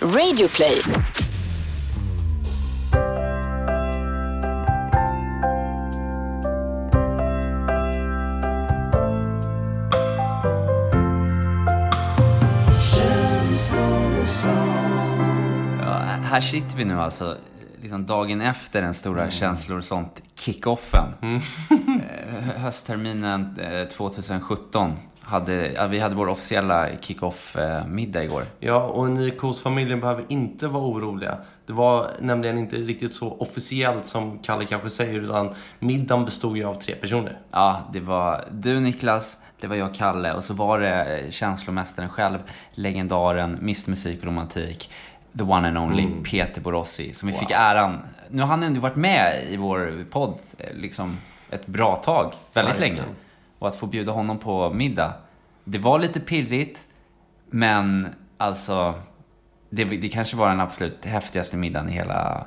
Radioplay. Ja, här sitter vi nu alltså, liksom dagen efter den stora känslor och sånt kickoffen. Eh, Höstterminen eh, 2017. Hade, vi hade vår officiella kickoff-middag igår. Ja, och ni i Kos-familjen behöver inte vara oroliga. Det var nämligen inte riktigt så officiellt som Kalle kanske säger, utan middagen bestod ju av tre personer. Ja, det var du Niklas, det var jag Kalle och så var det eh, känslomästaren själv, legendaren, Mr Musik och Romantik, the one and only Peter Borossi, som vi fick äran. Nu har han ändå varit med i vår podd eh, liksom ett bra tag, väldigt Verkligen. länge. Och att få bjuda honom på middag, det var lite pirrigt, men alltså, det, det kanske var den absolut häftigaste middagen i hela,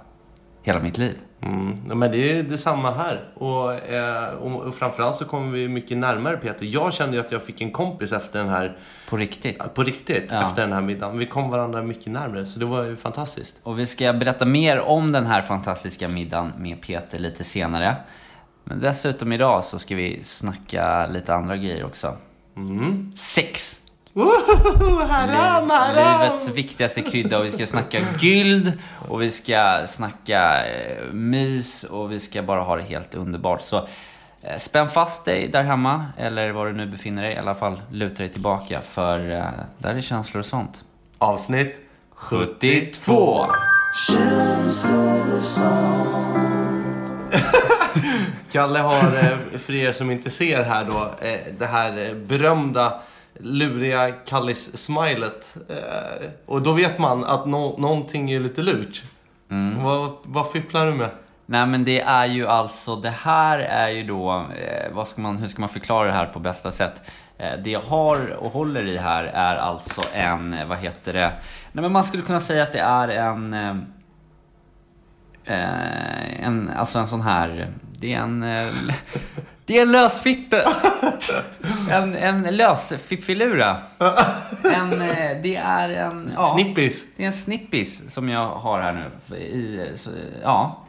hela mitt liv. Mm. Ja, men det är detsamma här. Och, eh, och, och framförallt så kommer vi mycket närmare Peter. Jag kände ju att jag fick en kompis efter den här, På riktigt. på riktigt, Ja. efter den här middagen. Vi kom varandra mycket närmare, så det var ju fantastiskt. Och vi ska berätta mer om den här fantastiska middagen med Peter lite senare. Men dessutom idag så ska vi snacka lite andra grejer också. Sex! Woho! Haram, haram! Livets viktigaste krydda och vi ska snacka gyld och vi ska snacka eh, mys och vi ska bara ha det helt underbart. Så eh, spänn fast dig där hemma eller var du nu befinner dig. I alla fall luta dig tillbaka för eh, där är känslor och sånt. Avsnitt 72! Kalle har, eh, för er som inte ser här då, eh, det här eh, berömda luriga Kallis-smilet. Och då vet man att nå- någonting är lite lurt. Vad, vad fipplar du med? Nej men det är ju alltså, det här är ju då, vad ska man, hur ska man förklara det här på bästa sätt? Det jag har och håller i här är alltså en, vad heter det? Nej men man skulle kunna säga att det är en, en, alltså en sån här, det är en, eh, det är en lösfitte. En, en lösfiffilura. En, eh, det är en, ja. Snippis. Det är en snippis som jag har här nu. I, så, ja,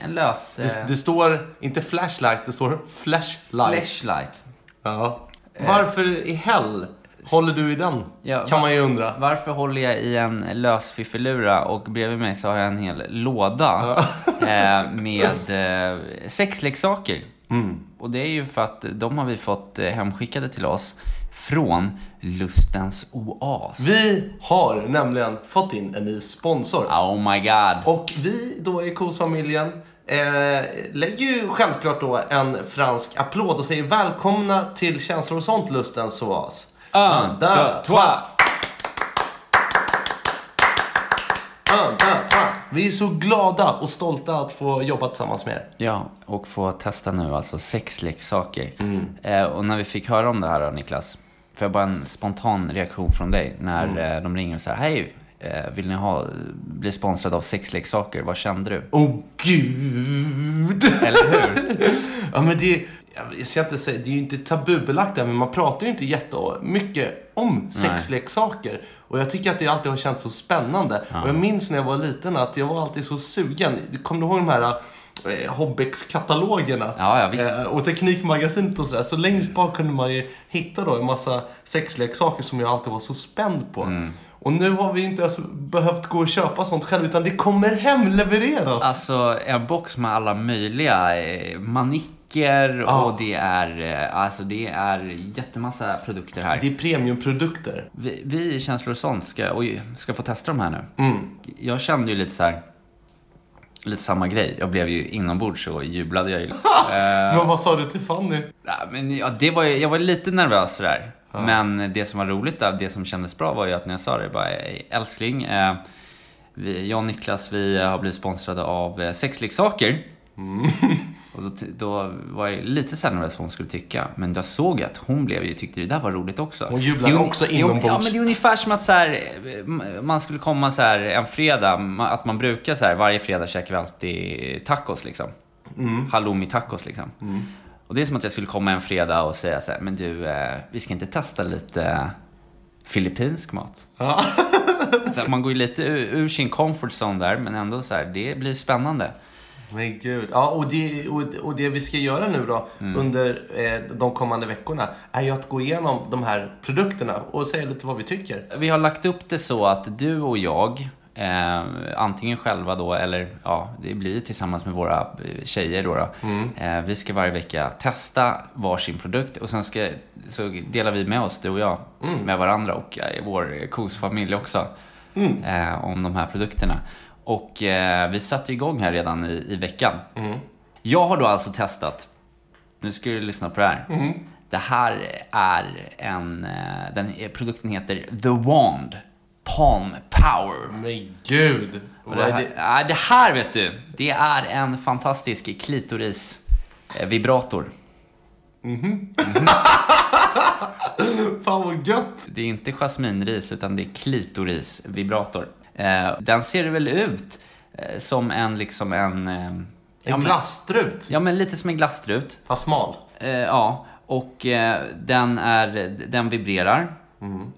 en lös... Det, eh, det står inte flashlight, det står flashlight. flashlight. Ja. Varför i hell håller du i den? Ja, kan man ju undra. Varför håller jag i en lös fiffilura och bredvid mig så har jag en hel låda eh, med eh, sexleksaker. Mm. Och det är ju för att de har vi fått eh, hemskickade till oss från Lustens Oas. Vi har nämligen fått in en ny sponsor. Oh my god. Och vi då i Kos-familjen eh, lägger ju självklart då en fransk applåd och säger välkomna till Känslor och sånt, Lustens oas. Un, deux, trois. Un, deux, trois. Vi är så glada och stolta att få jobba tillsammans med er. Ja, och få testa nu alltså sexleksaker. Mm. Eh, och när vi fick höra om det här då, Niklas, får jag bara en spontan reaktion från dig när Mm. eh, de ringer och säger Hej, eh, vill ni ha, bli sponsrade av sexleksaker? Vad kände du? Åh oh, gud! Eller hur? Ja men det, jag ska inte säga, det är ju inte tabubelagt där, men man pratar ju inte jättemycket om sexleksaker. Och jag tycker att det alltid har känts så spännande. Och jag minns när jag var liten att jag var alltid så sugen. Kommer du ihåg de här eh, Hobbex-katalogerna? Ja, ja. Eh, och Teknikmagasinet och sådär. Så längst bak kunde man ju hitta då en massa sexleksaker som jag alltid var så spänd på. Mm. Och nu har vi inte ens behövt gå och köpa sånt själv, utan det kommer hemlevererat. Alltså, en box med alla möjliga eh, manicker Ja. och det är, eh, alltså det är jättemassa produkter här. Det är premiumprodukter. Vi, vi Känslor och sånt ska, oj, ska få testa de här nu. Mm. Jag kände ju lite så här. Lite samma grej. Jag blev ju inombords så jublade jag ju. Eh, Men vad sa du till Fanny? ja, men ja, det var, jag var lite nervös sådär. Men det som var roligt det som kändes bra var ju att när jag sa det, bara "Ey, älskling. Eh, vi, jag och Niklas, vi har blivit sponsrade av eh, sexleksaker. Och då, då var jag lite nervös vad hon skulle tycka. Men jag såg att hon blev ju, tyckte det där var roligt också. Hon jublade också inombords. Ja, men det är ungefär som att så här, eh, man skulle komma så här en fredag, att man brukar så här, varje fredag käkar vi alltid tacos liksom. Mm. Halloumi tacos liksom. Och det är som att jag skulle komma en fredag och säga så här, men du, eh, vi ska inte testa lite filippinsk mat? Så man går ju lite ur, ur sin comfort zone där, men ändå så här, det blir spännande. Men gud. Ja, och det, och, och det vi ska göra nu då under eh, de kommande veckorna är ju att gå igenom de här produkterna och säga lite vad vi tycker. Vi har lagt upp det så att du och jag, eh, antingen själva då, eller ja, det blir tillsammans med våra eh, tjejer då. då. Eh, vi ska varje vecka testa varsin produkt och sen ska, så delar vi med oss, du och jag, med varandra och eh, vår KOS-familj också, eh, om de här produkterna. Och eh, vi satte igång här redan i, i veckan. Jag har då alltså testat, nu ska du lyssna på det här. Det här är en, eh, den, produkten heter The Wand Palm Power. Men gud. Vad det, är här, det? ja, det här vet du, det är en fantastisk klitoris eh, vibrator. Fan vad gött. Det är inte jasminris utan det är klitorisvibrator. Eh, den ser väl ut eh, som en liksom en... Eh, ja, En men- glasstrut. Ja, men lite som en glasstrut. Fast smal. Eh, ja, och eh, den, är, den vibrerar.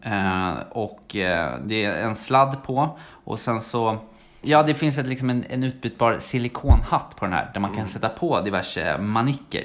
Eh, och eh, det är en sladd på. Och sen så... Ja, det finns ett, liksom en, en utbytbar silikonhatt på den här. Där man kan sätta på diverse manicker.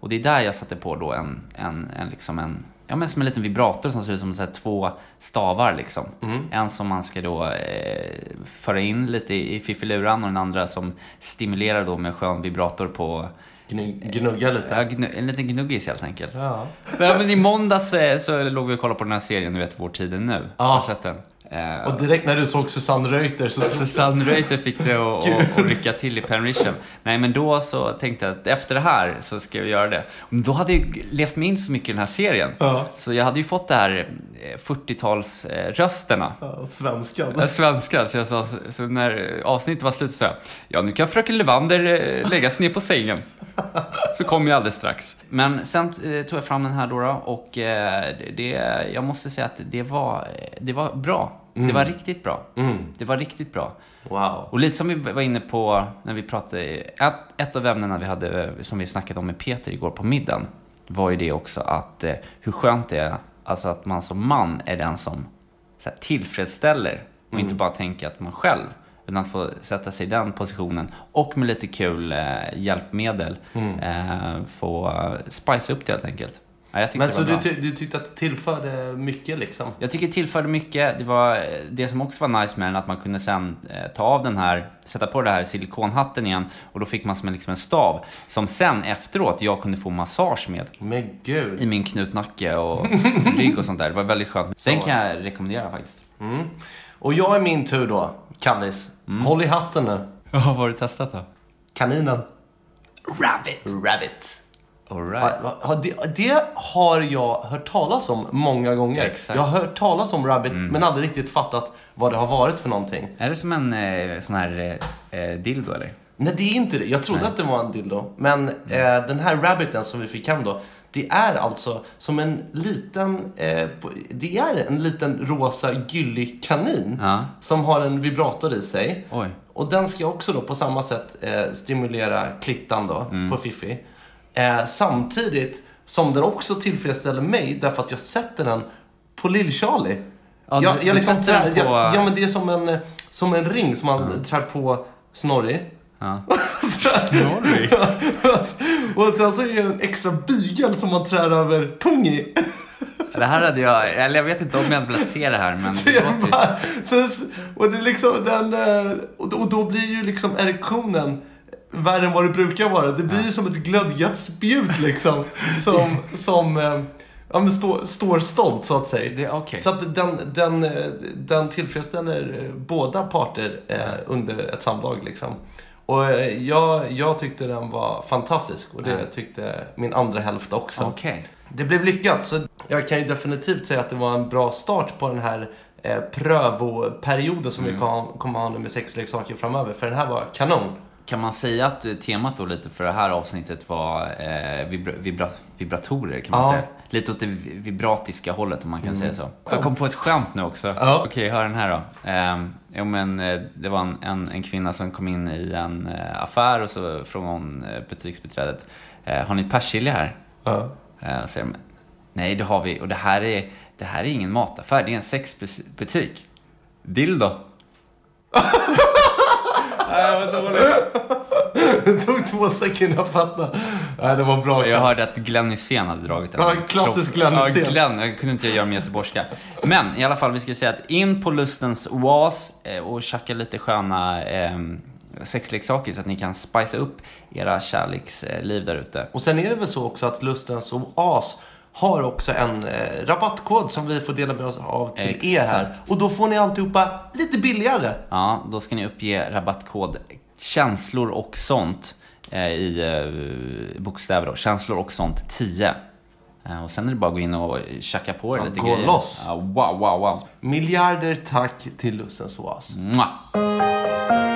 Och det är där jag satte på då en, en, en, liksom en Ja, men som en liten vibrator som ser ut som så två stavar liksom. En som man ska då eh, föra in lite i, fiffiluran och den andra som stimulerar då med skön vibrator på Gnu- Gnugga lite. Ja, gnu, en liten gnuggis helt enkelt. Ja. Men I måndags eh, så låg vi och kollade på den här serien, du vet Vår tid är nu. Ja. Har du sett den? Eh, Och direkt när du såg Susanne Reuter så... så Sunreuter fick det att rycka till i Penrition. Nej, men då så tänkte jag att efter det här så ska vi göra det. Men då hade jag levt mig in så mycket i den här serien. Ja. Så jag hade ju fått det här eh, 40-talsrösterna. Ja, svenskan. Ja, Svenska, så jag sa, så när avsnittet var slut så sa jag, ja nu kan fröken Levander eh, lägga sig ner på sängen. Så kom jag alldeles strax. Men sen eh, tog jag fram den här då, och eh, det, jag måste säga att det var, det var bra. Det var riktigt bra. Mm. Det var riktigt bra. Wow. Och lite som vi var inne på när vi pratade, ett, ett av ämnena vi hade, som vi snackade om med Peter igår på middagen, var ju det också att eh, hur skönt det är, alltså att man som man är den som här, tillfredsställer och inte bara tänker att man själv, utan att få sätta sig i den positionen och med lite kul eh, hjälpmedel eh, få spice upp det helt enkelt. Ja, Men så du, ty- du tyckte att det tillförde mycket liksom? Jag tycker det tillförde mycket. Det, var, det som också var nice med den, att man kunde sen eh, ta av den här, sätta på den här silikonhatten igen och då fick man som en, liksom en stav som sen efteråt jag kunde få massage med Men gud. i min knutnacke och rygg och sånt där. Det var väldigt skönt. Den kan jag rekommendera faktiskt. Mm. Och jag är min tur då, Kallis. Mm. Håll i hatten nu. Ja, vad har du testat då? Kaninen. Rabbit! Rabbit. Ja, det, det har jag hört talas om många gånger. Exakt. Mm. Jag har hört talas om Rabbit, men aldrig riktigt fattat vad det har varit för någonting. Är det som en eh, sån här eh, eh, dildo eller? Nej, det är inte det. Jag trodde att det var en dildo. Men eh, den här Rabbiten som vi fick hem då, det är alltså som en liten, eh, det är en liten rosa gyllig kanin Ja. som har en vibrator i sig. Oj. Och den ska också då på samma sätt eh, stimulera klittan då Mm. på Fifi. Eh, samtidigt som den också tillfredsställer mig därför att jag sätter den på Lill-Charlie. Ja, jag, du- jag liksom trär, den på- jag, ja men det är som en, som en ring som man trär på Snorri. Ja. Snorri? och sen så är det en extra bygel som man trär över pung i. Det här hade jag, eller jag vet inte om jag hade velat se det här men Så det jag låter bara, så, och det är liksom den, eh, och då blir ju liksom erektionen värre än vad det brukar vara. Det blir ju som ett glödgat spjut liksom. Som, som eh, ja, men stå, står stolt så att säga. Det, okej. Så att den, den, den tillfredsställer eh, båda parter eh, under ett samlag liksom. Och eh, jag, jag tyckte den var fantastisk och det Ja. tyckte min andra hälft också. Okej. Det blev lyckat, så jag kan ju definitivt säga att det var en bra start på den här eh, prövoperioden som vi kom, kommer ha nu med sexleksaker framöver. För den här var kanon. Kan man säga att eh, temat då lite för det här avsnittet var eh, vibra, vibra, vibratorer kan man Ja. säga? Lite åt det vi- vibratiska hållet om man kan säga så. Jag kom på ett skämt nu också. Ja. Okej, hör den här då. Eh, jo men eh, det var en, en, en kvinna som kom in i en eh, affär och så frågade hon eh, butiksbiträdet, eh, har ni persilja här? Ja. Eh, och säger de, nej det har vi och det här är, det här är ingen mataffär, det är en sexbutik. Dildo. Nej, vad dåligt. Det tog två sekunder att fatta. Nej, det var bra. Jag hörde att Glenn Hysén hade dragit den. Ja, klassisk Glenn Hysén. Ja, Glenn. Jag kunde inte göra med göteborgska. Men i alla fall, vi ska säga att in på lustens oas eh, och tjacka lite sköna eh, sexleksaker så att ni kan spicea upp era kärleksliv där ute. Och sen är det väl så också att Lustens Oas har också en eh, rabattkod som vi får dela med oss av till Exakt. er här. Och då får ni alltihopa lite billigare. Ja, då ska ni uppge rabattkod känslor och sånt eh, i eh, bokstäver då. Känslor och sånt 10. Eh, och sen är det bara att gå in och tjacka på er Ja, lite gå grejer. loss. Ja, wow, wow, wow. Miljarder tack till Lustens Oas. Mwah.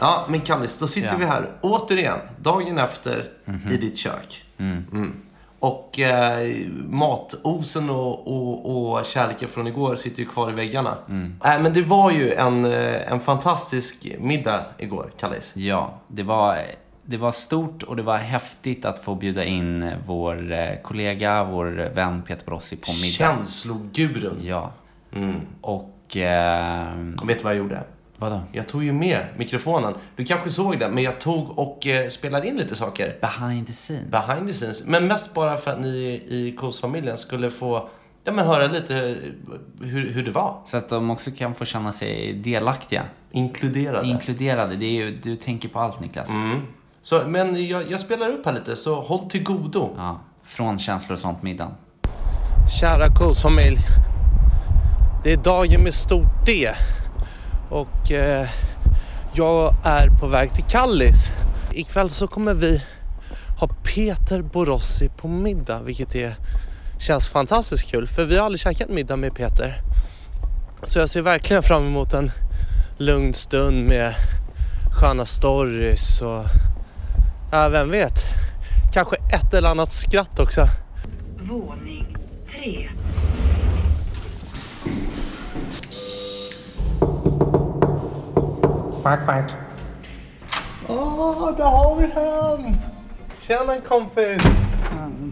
Ja, men Kallis, då sitter Ja. Mhm. vi här återigen, dagen efter, i ditt kök. Mm. Och eh, matosen och, och, och kärleken från igår sitter ju kvar i väggarna. Mm. Äh, men det var ju en, eh, en fantastisk middag igår, Kallis. Ja, det var, det var stort och det var häftigt att få bjuda in vår eh, kollega, vår vän Peter Borossi på middag. Känslogurun. Ja, Mm. och... Eh, vet du vad jag gjorde? Vadå? Jag tog ju med mikrofonen. Du kanske såg det, men jag tog och eh, spelade in lite saker. Behind the scenes. Behind the scenes. Men mest bara för att ni i KOS-familjen skulle få ja, men höra lite eh, hur, hur det var. Så att de också kan få känna sig delaktiga. Inkluderade. Inkluderade. Det är ju, du tänker på allt Niklas. mm. så, men jag, jag spelar upp här lite, så håll till godo. Ja, från känslor och sånt middagen. Kära KOS-familj. Det är dagen med stort D. Och eh, jag är på väg till Kallis. Ikväll så kommer vi ha Peter Borossi på middag, vilket är, känns fantastiskt kul. För vi har aldrig käkat middag med Peter. Så jag ser verkligen fram emot en lugn stund med sköna stories och ja, vem vet, kanske ett eller annat skratt också. Våning tre. Quack, quack. Åh, där har vi han! Tjena kompis!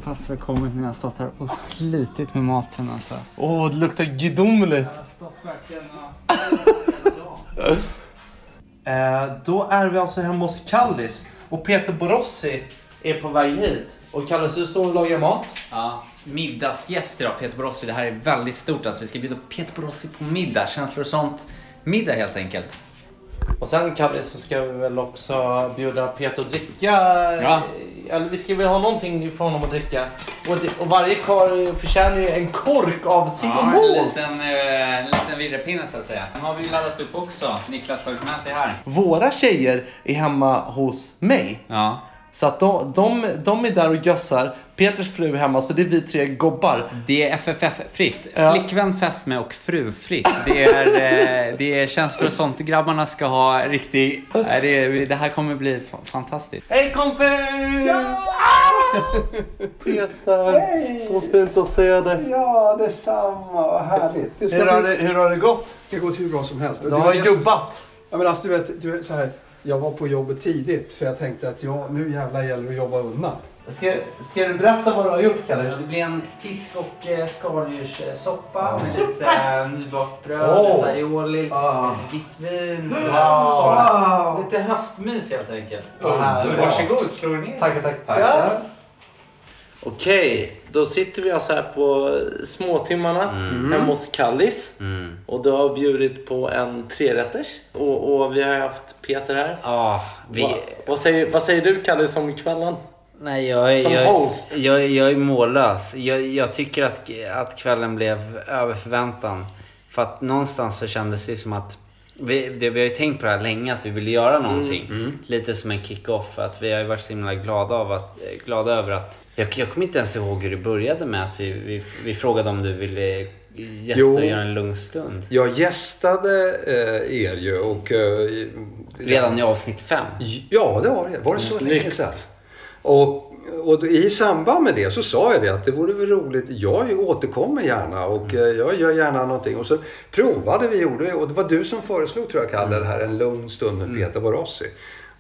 Pass välkommen när jag har stått här och slitit med maten alltså. Åh, det luktar gudomligt. Jag har stått verkligen Eh, då är vi alltså hemma hos Kallis och Peter Borossi är på väg hit. Och Kallis, du står och lagar mat. Ja, middagsgäst idag, Peter Borossi. Det här är väldigt stort alltså. Vi ska bjuda Peter Borossi på middag, känslor och sånt. Middag helt enkelt. Och sen Kallis så ska vi väl också bjuda Peter att dricka. Ja. Eller vi ska väl ha någonting från honom att dricka. Och, det, och varje karl förtjänar ju en kork av Sigurd Ja, en liten, eh, en liten virrepinne så att säga. Den har vi laddat upp också. Niklas har tagit med sig här. Våra tjejer är hemma hos mig. Ja. Så att de, de, de är där och gössar. Peters fru hemma, så det är vi tre gobbar. Det är FFF-fritt. Ja. Flickvän, fästmö och frufritt. Det är, eh, det är känslor och sånt. Grabbarna ska ha riktig... Det, är- det här kommer bli fa- fantastiskt. Hej kompis! Peter, Hej! så fint att se dig. Ja, detsamma. Vad härligt. Det Hur har, bli- det, hur har det gått? det har gått hur bra som helst. Du har jobbat. Ja, men alltså, du vet, du vet, så här, jag var på jobbet tidigt för jag tänkte att ja, nu jävlar gäller det att jobba undan. Ska, ska du berätta vad du har gjort Kalle? Det blir en fisk och eh, skaldjurssoppa med lite eh, nybakt bröd, Åh. lite aioli, Ah. lite vitt vin. Wow! Lite höstmys helt enkelt. Vad härligt. Så varsågod, slå er ner. Tackar, tackar. Tackar. Okej, då sitter vi alltså här på småtimmarna Mm. hemma hos Kallis. Mm. Och du har bjudit på en trerätters. Och, och vi har haft Peter här. Ja, vi... Va, vad, säger, vad säger du Kallis om kvällen? Nej, jag är, Som jag, host. Jag, jag är mållös. Jag, jag tycker att, att kvällen blev över förväntan. För att någonstans så kändes det som att vi, det, vi har ju tänkt på det här länge, att vi ville göra någonting. Lite som en kick-off. Att vi har ju varit så himla glada, av att, eh, glada över att... Jag, jag kommer inte ens ihåg hur det började med att vi, vi, vi frågade om du ville gästa Jo. och göra en lugn stund. Jag gästade eh, er ju och... Eh, Redan i avsnitt fem. Ja, det var det. Var det så länge sedan? Och, och i samband med det så sa jag det att det vore väl roligt. Jag återkommer gärna och eh, jag gör gärna någonting. Och så provade vi gjorde och det var du som föreslog tror jag Kalle det här en lugn stund med Peter Borossi.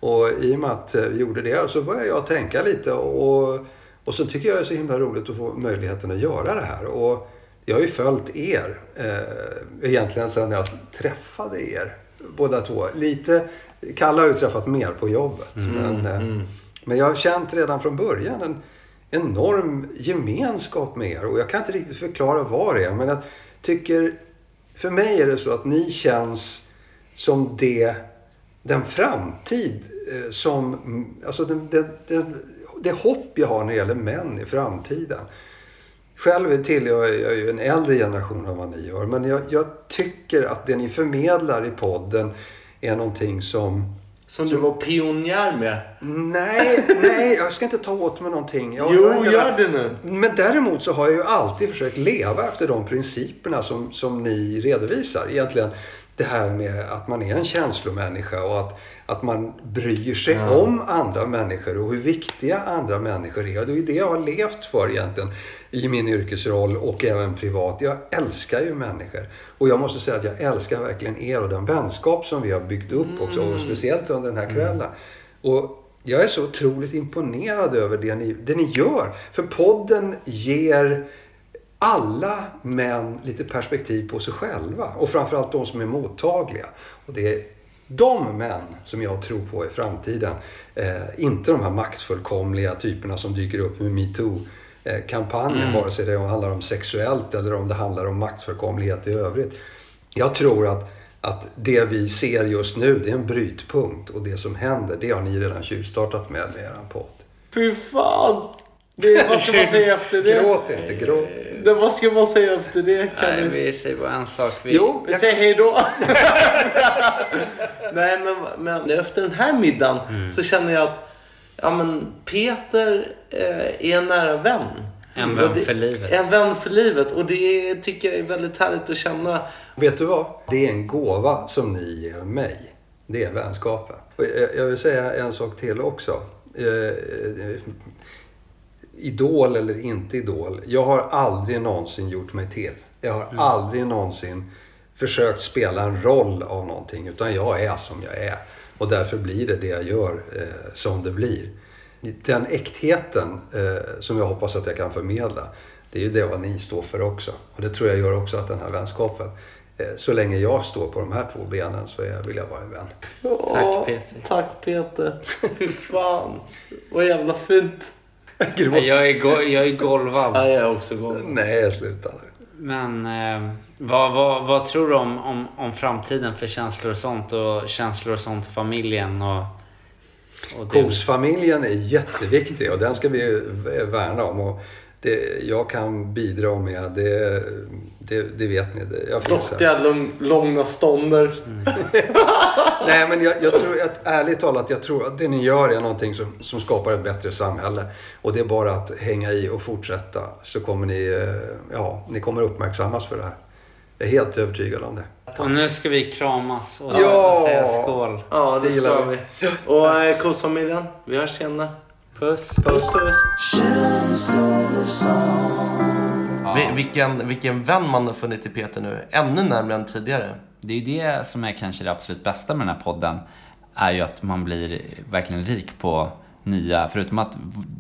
Och i och med att eh, vi gjorde det så började jag tänka lite och, och så tycker jag det är så himla roligt att få möjligheten att göra det här. Och Jag har ju följt er eh, egentligen sedan jag träffade er båda två. Lite, Kalle har ju träffat mer på jobbet. Men, eh, men jag har känt redan från början en enorm gemenskap med er. Och jag kan inte riktigt förklara vad det är. Men jag tycker, för mig är det så att ni känns som det, den framtid eh, som, alltså den, den, den, det hopp jag har när det gäller män i framtiden. Själv tillhör jag ju en äldre generation än vad ni gör. Men jag, jag tycker att det ni förmedlar i podden är någonting som... Som du var pionjär med. Nej, nej, jag ska inte ta åt mig någonting. Jag, jag Jo, inte gör det nu. Men däremot så har jag ju alltid försökt leva efter de principerna som, som ni redovisar. Egentligen det här med att man är en känslomänniska och att, att man bryr sig om andra människor och hur viktiga andra människor är. Och det är ju det jag har levt för egentligen i min yrkesroll och även privat. Jag älskar ju människor. Och jag måste säga att jag älskar verkligen er och den vänskap som vi har byggt upp också. Och speciellt under den här kvällen. Och jag är så otroligt imponerad över det ni, det ni gör. För podden ger alla män lite perspektiv på sig själva. Och framförallt de som är mottagliga. Och det är de män som jag tror på i framtiden. Eh, inte de här maktfullkomliga typerna som dyker upp med metoo-kampanjen. Vare sig det handlar om sexuellt eller om det handlar om maktfullkomlighet i övrigt. Jag tror att, att det vi ser just nu, det är en brytpunkt. Och det som händer, det har ni redan tjuvstartat med med er podd. Fy fan! Det, vad ska man säga efter det? Gråt inte, gråt. det vad ska man säga efter det? Kan Nej, vi... vi säger bara en sak. Vi, Jo, Vi jag, säger hej då. Nej, men, men efter den här middagen Mm. så känner jag att ja, men Peter eh, är en nära vän. En vän det- för livet. En vän för livet. Och det tycker jag är väldigt härligt att känna. vet du vad? Det är en gåva som ni ger mig. Det är vänskapen. Och jag, vill säga en sak till också. Eh, idol eller inte idol. Jag har aldrig någonsin gjort mig till. Jag har aldrig någonsin försökt spela en roll av någonting. Utan jag är som jag är. Och därför blir det det jag gör eh, som det blir. Den äktheten eh, som jag hoppas att jag kan förmedla. Det är ju det vad ni står för också. Och det tror jag gör också att den här vänskapen. Eh, så länge jag står på de här två benen så vill jag vara en vän. Åh, Peter. Tack Peter. Fy fan. Vad jävla fint. Jag är, go- jag är golvad. Ja, jag är också gång. Nej, sluta nu. Men eh, vad, vad, vad tror du om, om, om framtiden för känslor och sånt? Och känslor och sånt, familjen och... och Kosfamiljen är jätteviktig och den ska vi värna om. Och det jag kan bidra med, det, det, det vet ni. Det, jag. Dottiga lång, långa stånder. Nej, men jag, jag tror att ärligt talat, jag tror att det ni gör är någonting som, som skapar ett bättre samhälle. Och det är bara att hänga i och fortsätta så kommer ni, eh, ja, ni kommer uppmärksammas för det här. Jag är helt övertygad om det. Och nu ska vi kramas och Ja! säga skål. Ja, det, Det gillar ska vi. vi. Och eh, kosfamiljen, vi hörs senare. Puss. Puss puss. Vi- Vilken, vilken vän man har funnit i Peter nu. Ännu närmare än tidigare. Det är ju det som är kanske det absolut bästa med den här podden. Är ju att man blir verkligen rik på nya, förutom att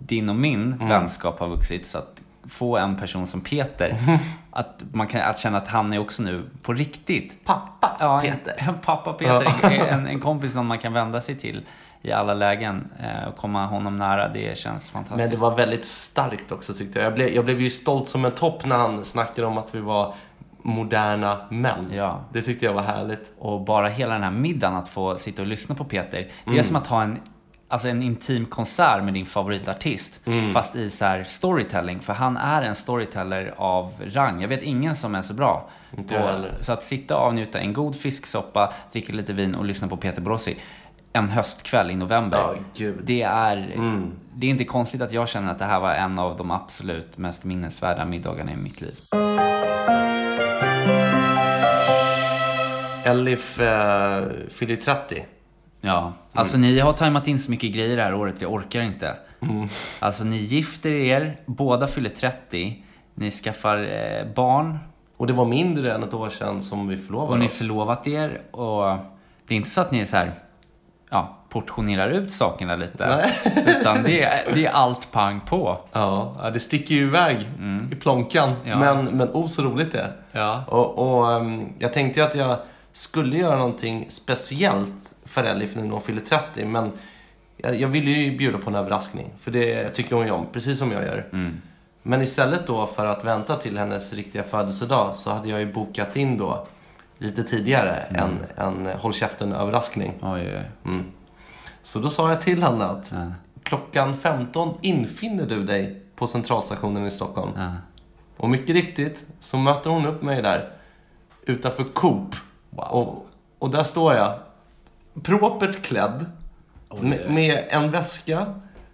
din och min vänskap har vuxit. Så att få en person som Peter, att, man kan, att känna att han är också nu på riktigt. Pappa Ja, Peter. En, en pappa Peter, en, en kompis någon man kan vända sig till i alla lägen. eh, Och komma honom nära, det känns fantastiskt. Men det var väldigt starkt också tyckte jag. Jag blev, jag blev ju stolt som en topp när han snackade om att vi var moderna män. Ja. Det tyckte jag var härligt. Och bara hela den här middagen, att få sitta och lyssna på Peter. Det är som att ha en, alltså en intim konsert med din favoritartist. Fast i så storytelling. För han är en storyteller av rang. Jag vet ingen som är så bra. Inte på, så att sitta och avnjuta en god fisksoppa, dricka lite vin och lyssna på Peter Borossi. En höstkväll i november. Gud. Det är, det är inte konstigt att jag känner att det här var en av de absolut mest minnesvärda middagarna i mitt liv. Elif eh, fyller ju 30. Ja, alltså ni har tajmat in så mycket grejer det här året, jag orkar inte. Alltså ni gifter er, båda fyller 30, ni skaffar eh, barn Och det var mindre än ett år sedan som vi förlovade och ni oss. förlovat er och det är inte så att ni är så här, ja, portionerar ut sakerna lite. Nej. Utan det är, det är allt pang på. Ja, det sticker ju iväg i plånkan. Mm. Ja. Men, men oh så roligt det. Ja. Och, och ehm, jag tänkte ju att jag skulle göra någonting speciellt för Ellie för nu när hon fyller 30. Men jag, jag ville ju bjuda på en överraskning. För det tycker hon ju om, precis som jag gör. Mm. Men istället då för att vänta till hennes riktiga födelsedag så hade jag ju bokat in då lite tidigare en, en håll käften-överraskning. Oj. Så då sa jag till henne att Ja. klockan 15 infinner du dig på centralstationen i Stockholm. Ja. Och mycket riktigt så möter hon upp mig där utanför Coop. Wow. Och, och där står jag, propert klädd, med, med en väska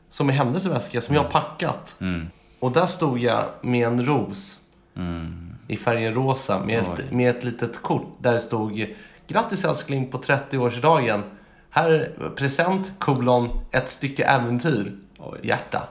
som är hennes väska som jag har packat. Mm. Och där stod jag med en ros Mm. I färgen rosa med ett, med ett litet kort där det stod Grattis älskling på 30-årsdagen. Här är present, kolon, ett stycke äventyr. Oj. Hjärta.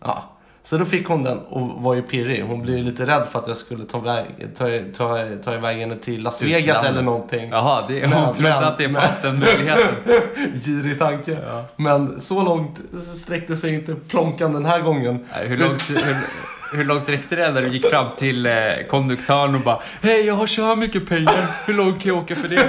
Ja. Så då fick hon den och var ju pirrig. Hon blev ju lite rädd för att jag skulle ta, väg, ta, ta, ta iväg henne till Las Vegas Utlandet. eller någonting. Jaha, det, Men- hon trodde men- att det fanns den möjligheten. Girig tanke. Men så långt sträckte sig inte plånkan den här gången. Nej, Hur långt, hur, hur långt räckte det när du gick fram till eh, konduktören och bara Hej, jag har så här mycket pengar. Hur långt kan jag åka för det?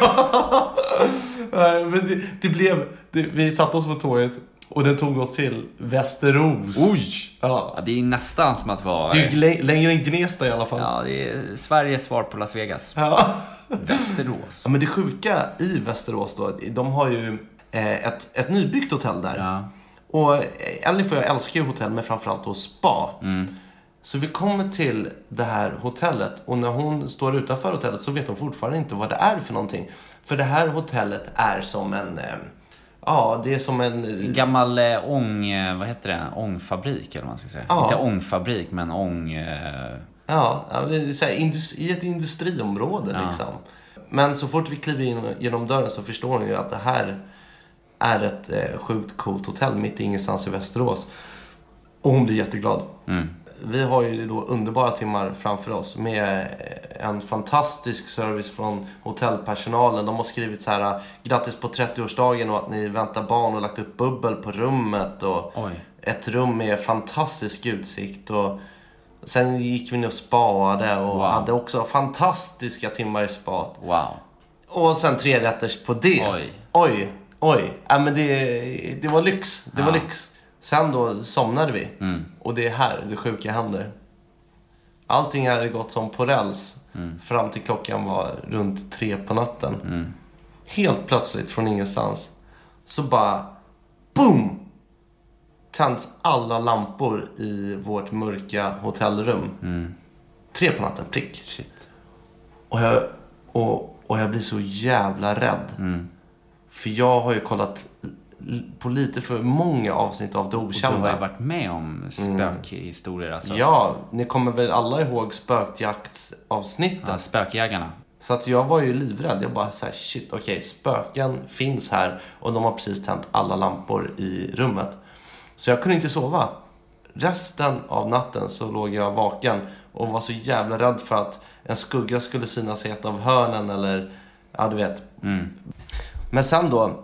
Nej, men det, det blev... Det, vi satte oss på tåget och den tog oss till Västerås. Oj! Ja. Ja, det är nästan som att vara... Det är ju lä- längre än Gnesta i alla fall. Ja, det är Sveriges svar på Las Vegas. Ja. Västerås. Ja, men det sjuka i Västerås då, de har ju eh, ett, ett nybyggt hotell där. Ja. Och eh, Ellie och jag älskar ju hotell, men framförallt då spa. Mm. Så vi kommer till det här hotellet och när hon står utanför hotellet så vet hon fortfarande inte vad det är för någonting. För det här hotellet är som en... Eh, ja, det är som en... Gammal eh, ång... eh, Vad heter det? Ångfabrik eller vad man ska säga. Ja. Inte ångfabrik, men ång... Eh, Ja, här, i ett industriområde Ja. liksom. Men så fort vi kliver in genom dörren så förstår hon ju att det här är ett eh, sjukt coolt hotell mitt i ingenstans i Västerås. Och hon blir jätteglad. mm. Vi har ju då underbara timmar framför oss med en fantastisk service från hotellpersonalen. De har skrivit så här grattis på 30-årsdagen och att ni väntar barn och lagt upp bubbel på rummet. Och Oj. ett rum med fantastisk utsikt. Och sen gick vi ner och spaade och Wow. hade också fantastiska timmar i spat. Wow. Och sen tre rätters på det. Oj. Oj, oj. Ja, men det, det var lyx. Det var Ja. lyx. Sen då somnade vi. Mm. Och det är här det sjuka händer. Allting hade gått som på räls Mm. fram till klockan var runt tre på natten. Mm. Helt plötsligt från ingenstans så bara BOOM! Tänds alla lampor i vårt mörka hotellrum. Mm. Tre på natten, prick. Shit. Och jag, och, och jag blir så jävla rädd. Mm. För jag har ju kollat på lite för många avsnitt av Det Och du Okända. har ju varit med om spökhistorier alltså. Ja, ni kommer väl alla ihåg spökjaktsavsnittet? Ja, spökjägarna. Så att jag var ju livrädd. Jag bara såhär, shit, okej, spöken finns här och de har precis tänt alla lampor i rummet. Så jag kunde inte sova. Resten av natten så låg jag vaken och var så jävla rädd för att en skugga skulle synas i ett av hörnen eller, ja du vet. Mm. Men sen då,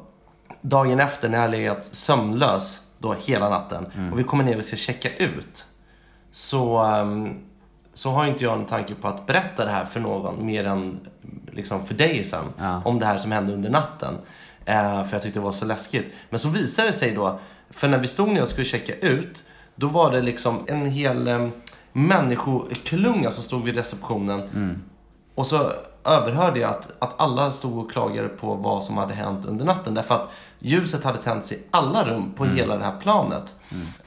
dagen efter när jag legat sömnlös då hela natten och vi kommer ner och ska checka ut. Så, ehm, så har inte jag en tanke på att berätta det här för någon mer än liksom för dig sen. Ja. Om det här som hände under natten. Eh, för jag tyckte det var så läskigt. Men så visade det sig då, för när vi stod ner och skulle checka ut, då var det liksom en hel eh, människoklunga som stod vid receptionen. Och så överhörde jag att, att alla stod och klagade på vad som hade hänt under natten. Därför att ljuset hade tänts i alla rum på hela det här planet.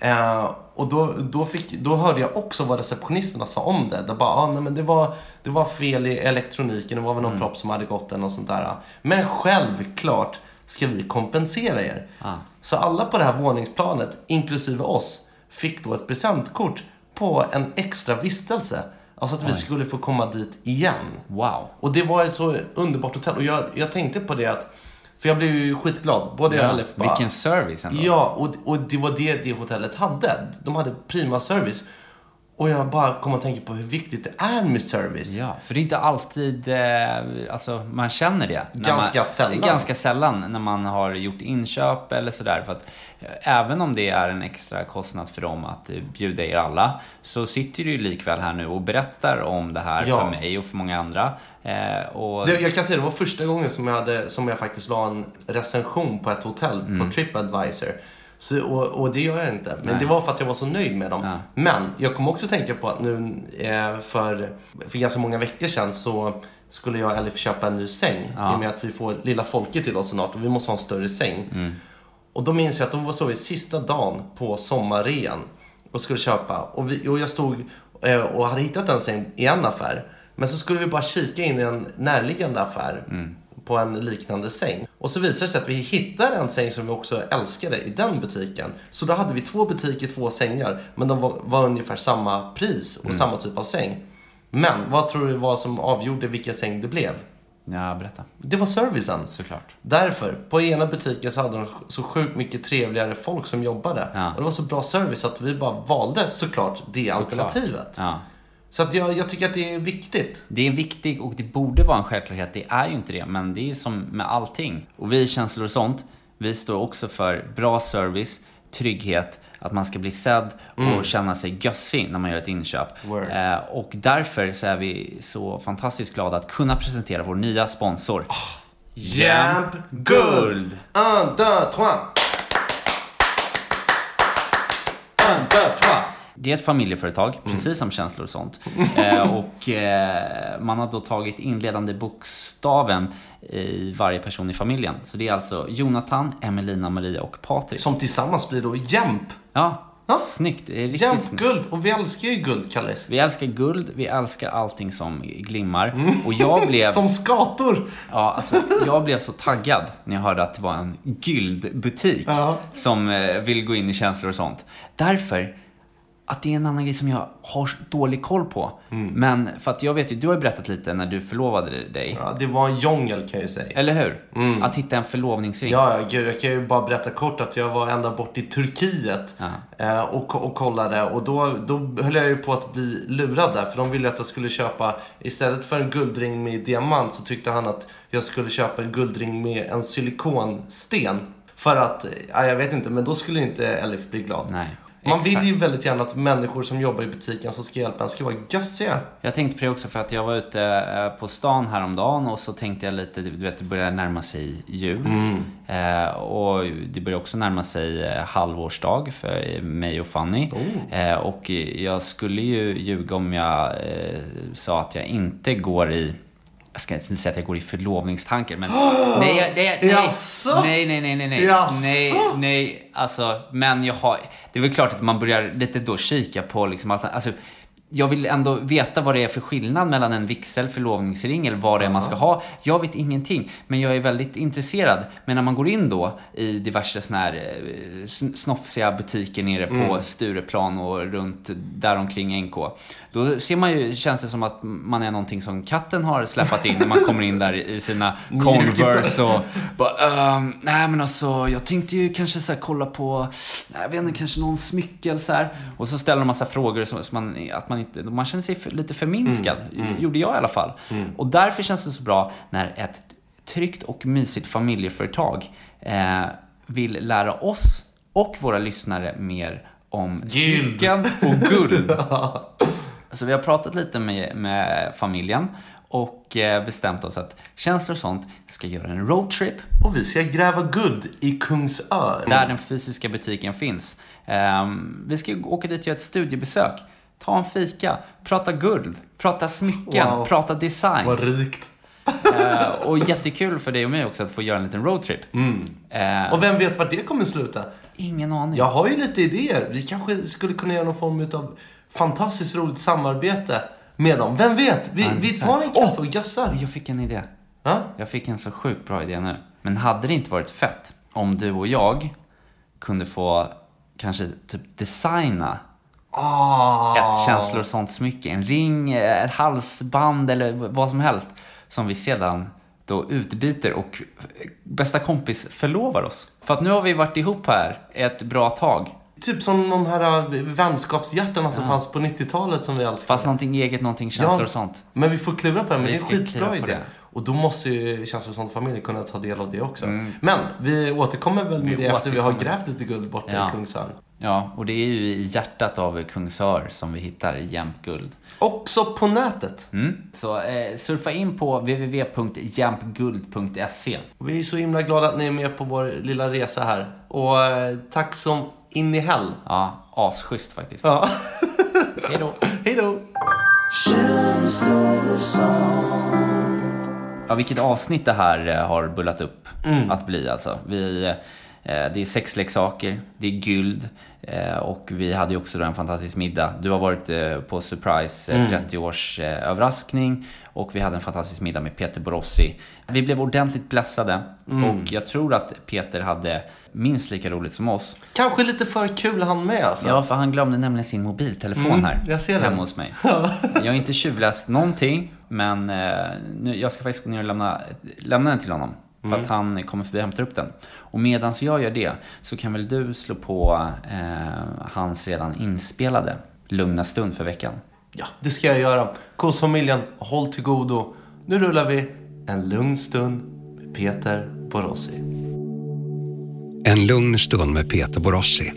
Eh, och då, då, fick, då hörde jag också vad receptionisterna sa om det. De bara, ah, nej, men det, var, det var fel i elektroniken, det var väl någon propp som hade gått eller något sånt där. Men självklart ska vi kompensera er. Ah. Så alla på det här våningsplanet, inklusive oss, fick då ett presentkort på en extra vistelse. Alltså att vi skulle få komma dit igen. Wow. Och det var ett så underbart hotell. Och jag, jag tänkte på det att, för jag blev ju skitglad. Både jag och Alef bara, Vilken service ändå. Ja, och, och det var det det hotellet hade. De hade prima service. Och jag bara kom att tänka på hur viktigt det är med service. Ja, för det är inte alltid, eh, alltså man känner det. Ganska man, sällan. Ganska sällan när man har gjort inköp eller sådär. För att eh, även om det är en extra kostnad för dem att eh, bjuda er alla, så sitter du ju likväl här nu och berättar om det här Ja. för mig och för många andra. Eh, och, Det, jag kan säga det var första gången som jag, hade, som jag faktiskt la en recension på ett hotell Mm. på Tripadvisor. Så, och, och det gör jag inte. Men Nej. det var för att jag var så nöjd med dem. Ja. Men jag kommer också tänka på att nu eh, för, för ganska många veckor sedan så skulle jag och Elif köpa en ny säng. Ja. I och med att vi får lilla folket till oss snart och vi måste ha en större säng. Mm. Och då minns jag att då var så vi sista dagen på sommarrean och skulle köpa. Och, vi, och jag stod eh, och hade hittat en säng i en affär. Men så skulle vi bara kika in i en närliggande affär på en liknande säng. Och så visade det sig att vi hittade en säng som vi också älskade i den butiken. Så då hade vi två butiker, två sängar. Men de var, var ungefär samma pris och samma typ av säng. Men vad tror du var som avgjorde vilken säng det blev? ja, berätta. Det var servicen. Såklart. Därför, på ena butiken så hade de så sjukt mycket trevligare folk som jobbade. Ja. Och det var så bra service att vi bara valde såklart det Såklart. alternativet. Ja. Så att jag, jag tycker att det är viktigt. Det är viktigt och det borde vara en självklarhet. Det är ju inte det, men det är som med allting. Och vi i Känslor och sånt, vi står också för bra service, trygghet, att man ska bli sedd och känna sig gössig när man gör ett inköp. Eh, och därför så är vi så fantastiskt glada att kunna presentera vår nya sponsor. Jamp Guld! Un, deux, trois! Un, deux, trois! Det är ett familjeföretag, precis som Känslor och sånt. Eh, och eh, man har då tagit inledande bokstaven i varje person i familjen. Så det är alltså Jonathan, Emelina, Maria och Patrik. Som tillsammans blir då Jämp. Ja, Ja. snyggt. Det är riktigt Jämp snyggt. Guld! Och vi älskar ju guld, Kallis. Vi älskar guld, vi älskar allting som glimmar. Och jag blev, Som skator! ja, alltså, jag blev så taggad när jag hörde att det var en guldbutik Ja. som eh, vill gå in i känslor och sånt. Därför att det är en annan grej som jag har dålig koll på. Men för att jag vet ju, du har ju berättat lite när du förlovade dig. Ja, det var en djungel kan jag ju säga. Eller hur? Att hitta en förlovningsring. Ja, ja, gud, jag kan ju bara berätta kort att jag var ända bort i Turkiet eh, och, och kollade. Och då, då höll jag ju på att bli lurad där. För de ville att jag skulle köpa, istället för en guldring med diamant så tyckte han att jag skulle köpa en guldring med en silikonsten. För att, ja, jag vet inte, men då skulle inte Elif bli glad. Nej. Man exakt. vill ju väldigt gärna att människor som jobbar i butiken som ska hjälpa en ska vara gössiga. Jag tänkte på det också för att jag var ute eh, på stan häromdagen och så tänkte jag lite, du vet det börjar närma sig jul. Eh, och det börjar också närma sig eh, halvårsdag för mig och Fanny. Eh, och jag skulle ju ljuga om jag eh, sa att jag inte går i jag ska inte säga att jag går i förlovningstankar, men... nej, nej, nej, nej, nej, nej, nej, nej, nej, nej, alltså, men jag har... Det är väl klart att man börjar lite då kika på liksom, allt- alltså, jag vill ändå veta vad det är för skillnad mellan en vigsel, förlovningsring eller vad det är man ska ha. Jag vet ingenting, men jag är väldigt intresserad. Men när man går in då i diverse såna här eh, sn- snofsiga butiker nere på Stureplan och runt däromkring NK. Då ser man ju, känns det som att man är någonting som katten har släpat in när man kommer in där i sina Converse och bara, ehm, nej men alltså jag tänkte ju kanske så kolla på, jag vet inte, kanske någon smyckel så här. Och så ställer de massa frågor som, som man, att man inte, man känner sig för, lite förminskad. Gjorde jag i alla fall. Och därför känns det så bra när ett tryggt och mysigt familjeföretag eh, vill lära oss och våra lyssnare mer om smycken och guld. Så vi har pratat lite med, med familjen och eh, bestämt oss att känslor och sånt ska göra en roadtrip Och vi ska gräva guld i Kungsör. där den fysiska butiken finns. Ehm, vi ska åka dit och göra ett studiebesök. Ta en fika, prata guld, prata smycken, Wow. prata design. Vad rikt. Eh, och jättekul för dig och mig också att få göra en liten roadtrip. Eh, Och vem vet var det kommer sluta? ingen aning. Jag har ju lite idéer. Vi kanske skulle kunna göra någon form av fantastiskt roligt samarbete med dem. Vem vet? Vi, vi tar en kaffe och gössar. Jag fick en idé. Ja? Jag fick en så sjukt bra idé nu. Men hade det inte varit fett om du och jag kunde få kanske typ designa Ah. ett känslor och sånt smycke. En ring, eh, ett halsband eller vad som helst. Som vi sedan då utbyter och eh, bästa kompis förlovar oss. För att nu har vi varit ihop här ett bra tag. typ som de här äh, vänskapshjärtarna som fanns på 90-talet som vi älskar. Fast någonting eget, någonting känslor och sånt. Men vi får klura på det, men Vi det är en skitbra idé. det. Och då måste ju Känslor som familj kunna ta del av det också. Men vi återkommer väl med Mm. Vi det efter vi har återkommer. grävt lite guld borta Ja. i Kungsörn. Ja, och det är ju i hjärtat av Kungsör som vi hittar jämt guld. Också på nätet. Mm. Så eh, surfa in på www.jämpguld.se. Och Vi är så himla glada att ni är med på vår lilla resa här. Och eh, tack som in i hell. Ja, asschysst faktiskt. Ja. Hej då. Hej då! Ja, vilket avsnitt det här eh, har bullat upp att bli alltså. Vi, eh, det är sexleksaker, det är guld och vi hade ju också då en fantastisk middag. Du har varit eh, på surprise eh, 30-års eh, överraskning och vi hade en fantastisk middag med Peter Borossi. Vi blev ordentligt blessade och jag tror att Peter hade minst lika roligt som oss. Kanske lite för kul han med alltså. Ja, för han glömde nämligen sin mobiltelefon här. jag ser hemma den. hos mig. Jag har inte tjuvläst någonting, men eh, nu, jag ska faktiskt gå ner och lämna, lämna den till honom. För Mm. att han kommer förbi och hämtar upp den. Och medan jag gör det så kan väl du slå på eh, hans redan inspelade Lugna stund för veckan. Ja, det ska jag göra. Kosfamiljen, håll till godo. Nu rullar vi en lugn stund med Peter Borossi. En lugn stund med Peter Borossi.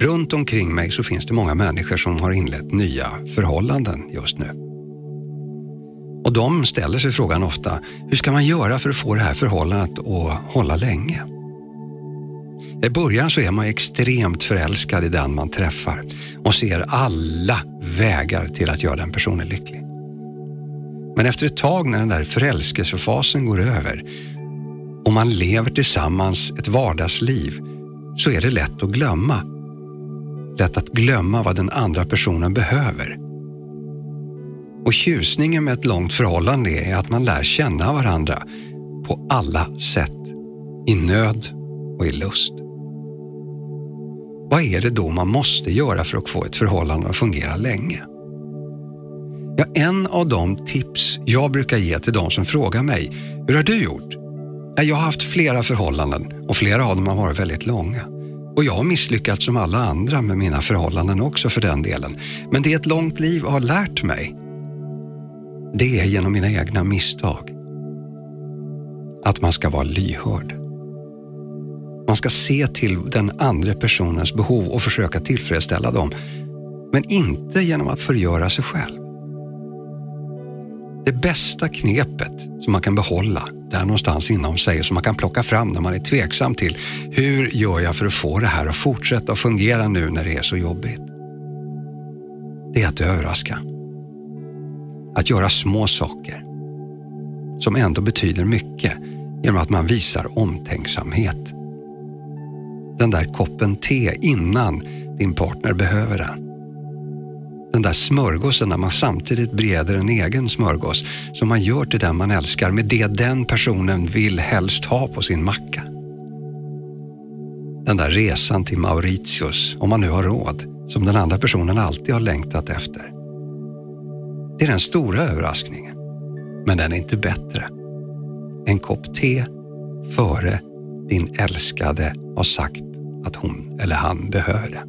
Runt omkring mig så finns det många människor som har inlett nya förhållanden just nu. Och de ställer sig frågan ofta, hur ska man göra för att få det här förhållandet att hålla länge? I början så är man extremt förälskad i den man träffar och ser alla vägar till att göra den personen lycklig. Men efter ett tag när den där förälskelsefasen går över och man lever tillsammans ett vardagsliv så är det lätt att glömma. Lätt att glömma vad den andra personen behöver. Och tjusningen med ett långt förhållande är att man lär känna varandra på alla sätt. I nöd och i lust. Vad är det då man måste göra för att få ett förhållande att fungera länge? Ja, en av de tips jag brukar ge till de som frågar mig, hur har du gjort? Ja, Jag har haft flera förhållanden och flera av dem har varit väldigt långa. Och jag har misslyckats som alla andra med mina förhållanden också för den delen. Men det är ett långt liv har lärt mig, det är genom mina egna misstag. Att man ska vara lyhörd. Man ska se till den andra personens behov och försöka tillfredsställa dem. Men inte genom att förgöra sig själv. Det bästa knepet som man kan behålla där någonstans inom sig som man kan plocka fram när man är tveksam till hur gör jag för att få det här att fortsätta att fungera nu när det är så jobbigt? Det är att överraska. Att göra små saker som ändå betyder mycket genom att man visar omtänksamhet. Den där koppen te innan din partner behöver den den där smörgåsen när man samtidigt bereder en egen smörgås som man gör till den man älskar med det den personen vill helst ha på sin macka. Den där resan till Mauritius, om man nu har råd, som den andra personen alltid har längtat efter. Det är den stora överraskningen, men den är inte bättre. En kopp te före din älskade har sagt att hon eller han behöver det.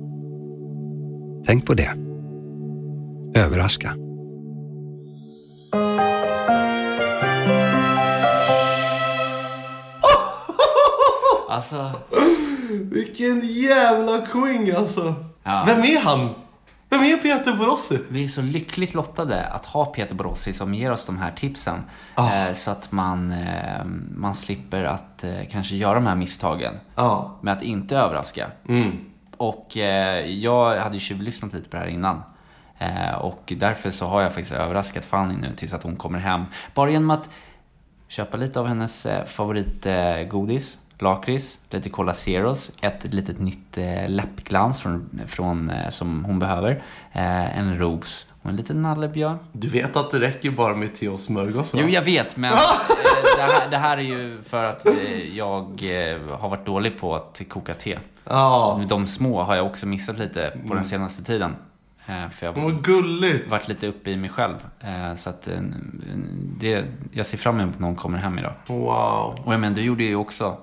Tänk på det. Överraska. Alltså, Vilken jävla queen alltså. Ja. Vem är han? Vem är Peter Borossi? vi är så lyckligt lottade att ha Peter Borossi som ger oss de här tipsen. Eh, så att man, eh, man slipper att eh, kanske göra de här misstagen. Ja. Med att inte överraska. Mm. Och jag hade ju tjuvlyssnat lite på det här innan. Och därför så har jag faktiskt överraskat Fanny nu tills att hon kommer hem. Bara genom att köpa lite av hennes favoritgodis, lakrits, lite Cola Zeros, ett litet nytt eh, läppglans från, från, eh, som hon behöver, eh, en ros och en liten nallebjörn. Du vet att det räcker bara med te och smörgås va? Jo, jag vet, men eh, det, här, det här är ju för att jag har varit dålig på att koka te. Ja. De små har jag också missat lite på den senaste tiden. För jag har varit lite uppe i mig själv. Så att det, jag ser fram emot att någon kommer hem idag. Wow. Och jag menar, du gjorde ju också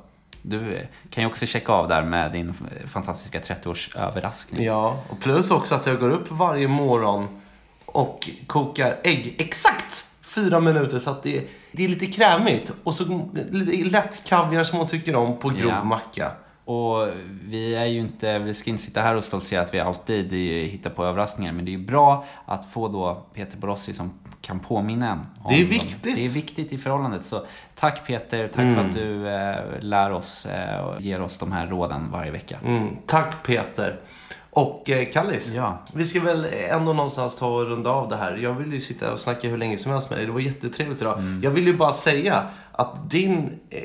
du kan ju också checka av där med din fantastiska 30-årsöverraskning. Ja, och plus också att jag går upp varje morgon och kokar ägg exakt fyra minuter så att det, det är lite krämigt. Och så lite lätt kaviar som man tycker om på grov Ja. macka. Och vi är ju inte, vi ska inte sitta här och stoltsera att vi alltid hittar på överraskningar. Men det är ju bra att få då Peter Borossi som kan påminna en. Det är dem. viktigt. Det är viktigt i förhållandet. Så tack Peter, tack för att du eh, lär oss eh, och ger oss de här råden varje vecka. Mm, tack Peter. Och eh, Kallis, Ja. vi ska väl ändå någonstans ta och runda av det här. Jag vill ju sitta och snacka hur länge som helst med dig. Det var jättetrevligt idag. Mm. Jag vill ju bara säga att din eh,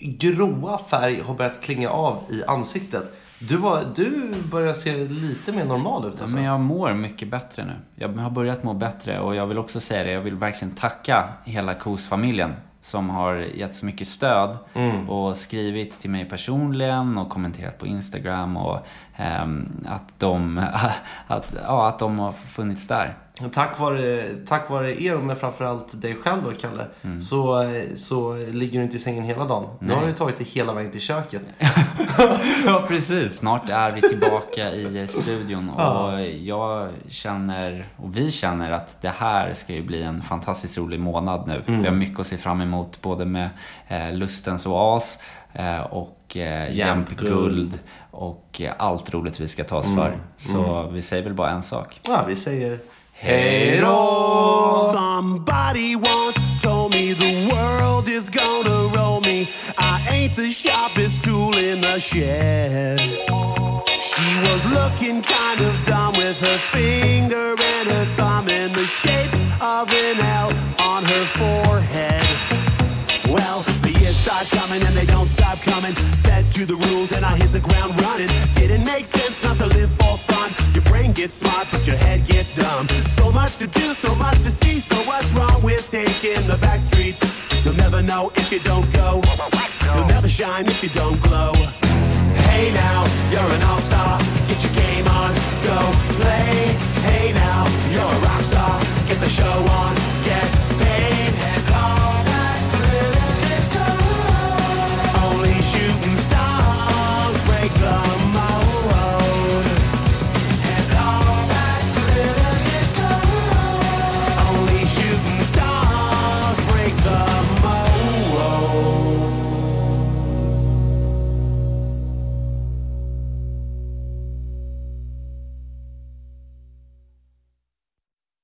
gråa färg har börjat klinga av i ansiktet. Du, var, du börjar se lite mer normal ut Ja, alltså. men jag mår mycket bättre nu. Jag har börjat må bättre och jag vill också säga det, jag vill verkligen tacka hela KOS-familjen som har gett så mycket stöd Mm. och skrivit till mig personligen och kommenterat på Instagram och ehm, att, de, att, ja, att de har funnits där. Tack vare, tack vare er, men framförallt dig själv då, Kalle, så, eh, så ligger du inte i sängen hela dagen. Nu Nej. har du tagit dig hela vägen till köket. Ja, precis. Snart är vi tillbaka i studion och jag känner, och vi känner att det här ska ju bli en fantastiskt rolig månad nu. Vi har mycket att se fram emot både med eh, Lustens oas eh, och eh, Jämtguld och eh, allt roligt vi ska ta oss för. Så vi säger väl bara en sak. Ja, vi säger hej då! Somebody once told me the world is gonna roll me. I ain't the sharpest tool in the shed. She was looking kind of dumb with her finger and her thumb in the shape of an L on her forehead. Well, the years start coming and they don't stop coming. Fed to the rules and I hit the ground running. Didn't make sense not to gets smart, but your head gets dumb. So much to do, so much to see. So what's wrong with taking the back streets? You'll never know if you don't go. You'll never shine if you don't glow. Hey now, you're an all-star. Get your game on, go play. Hey now, you're a rock star. Get the show on.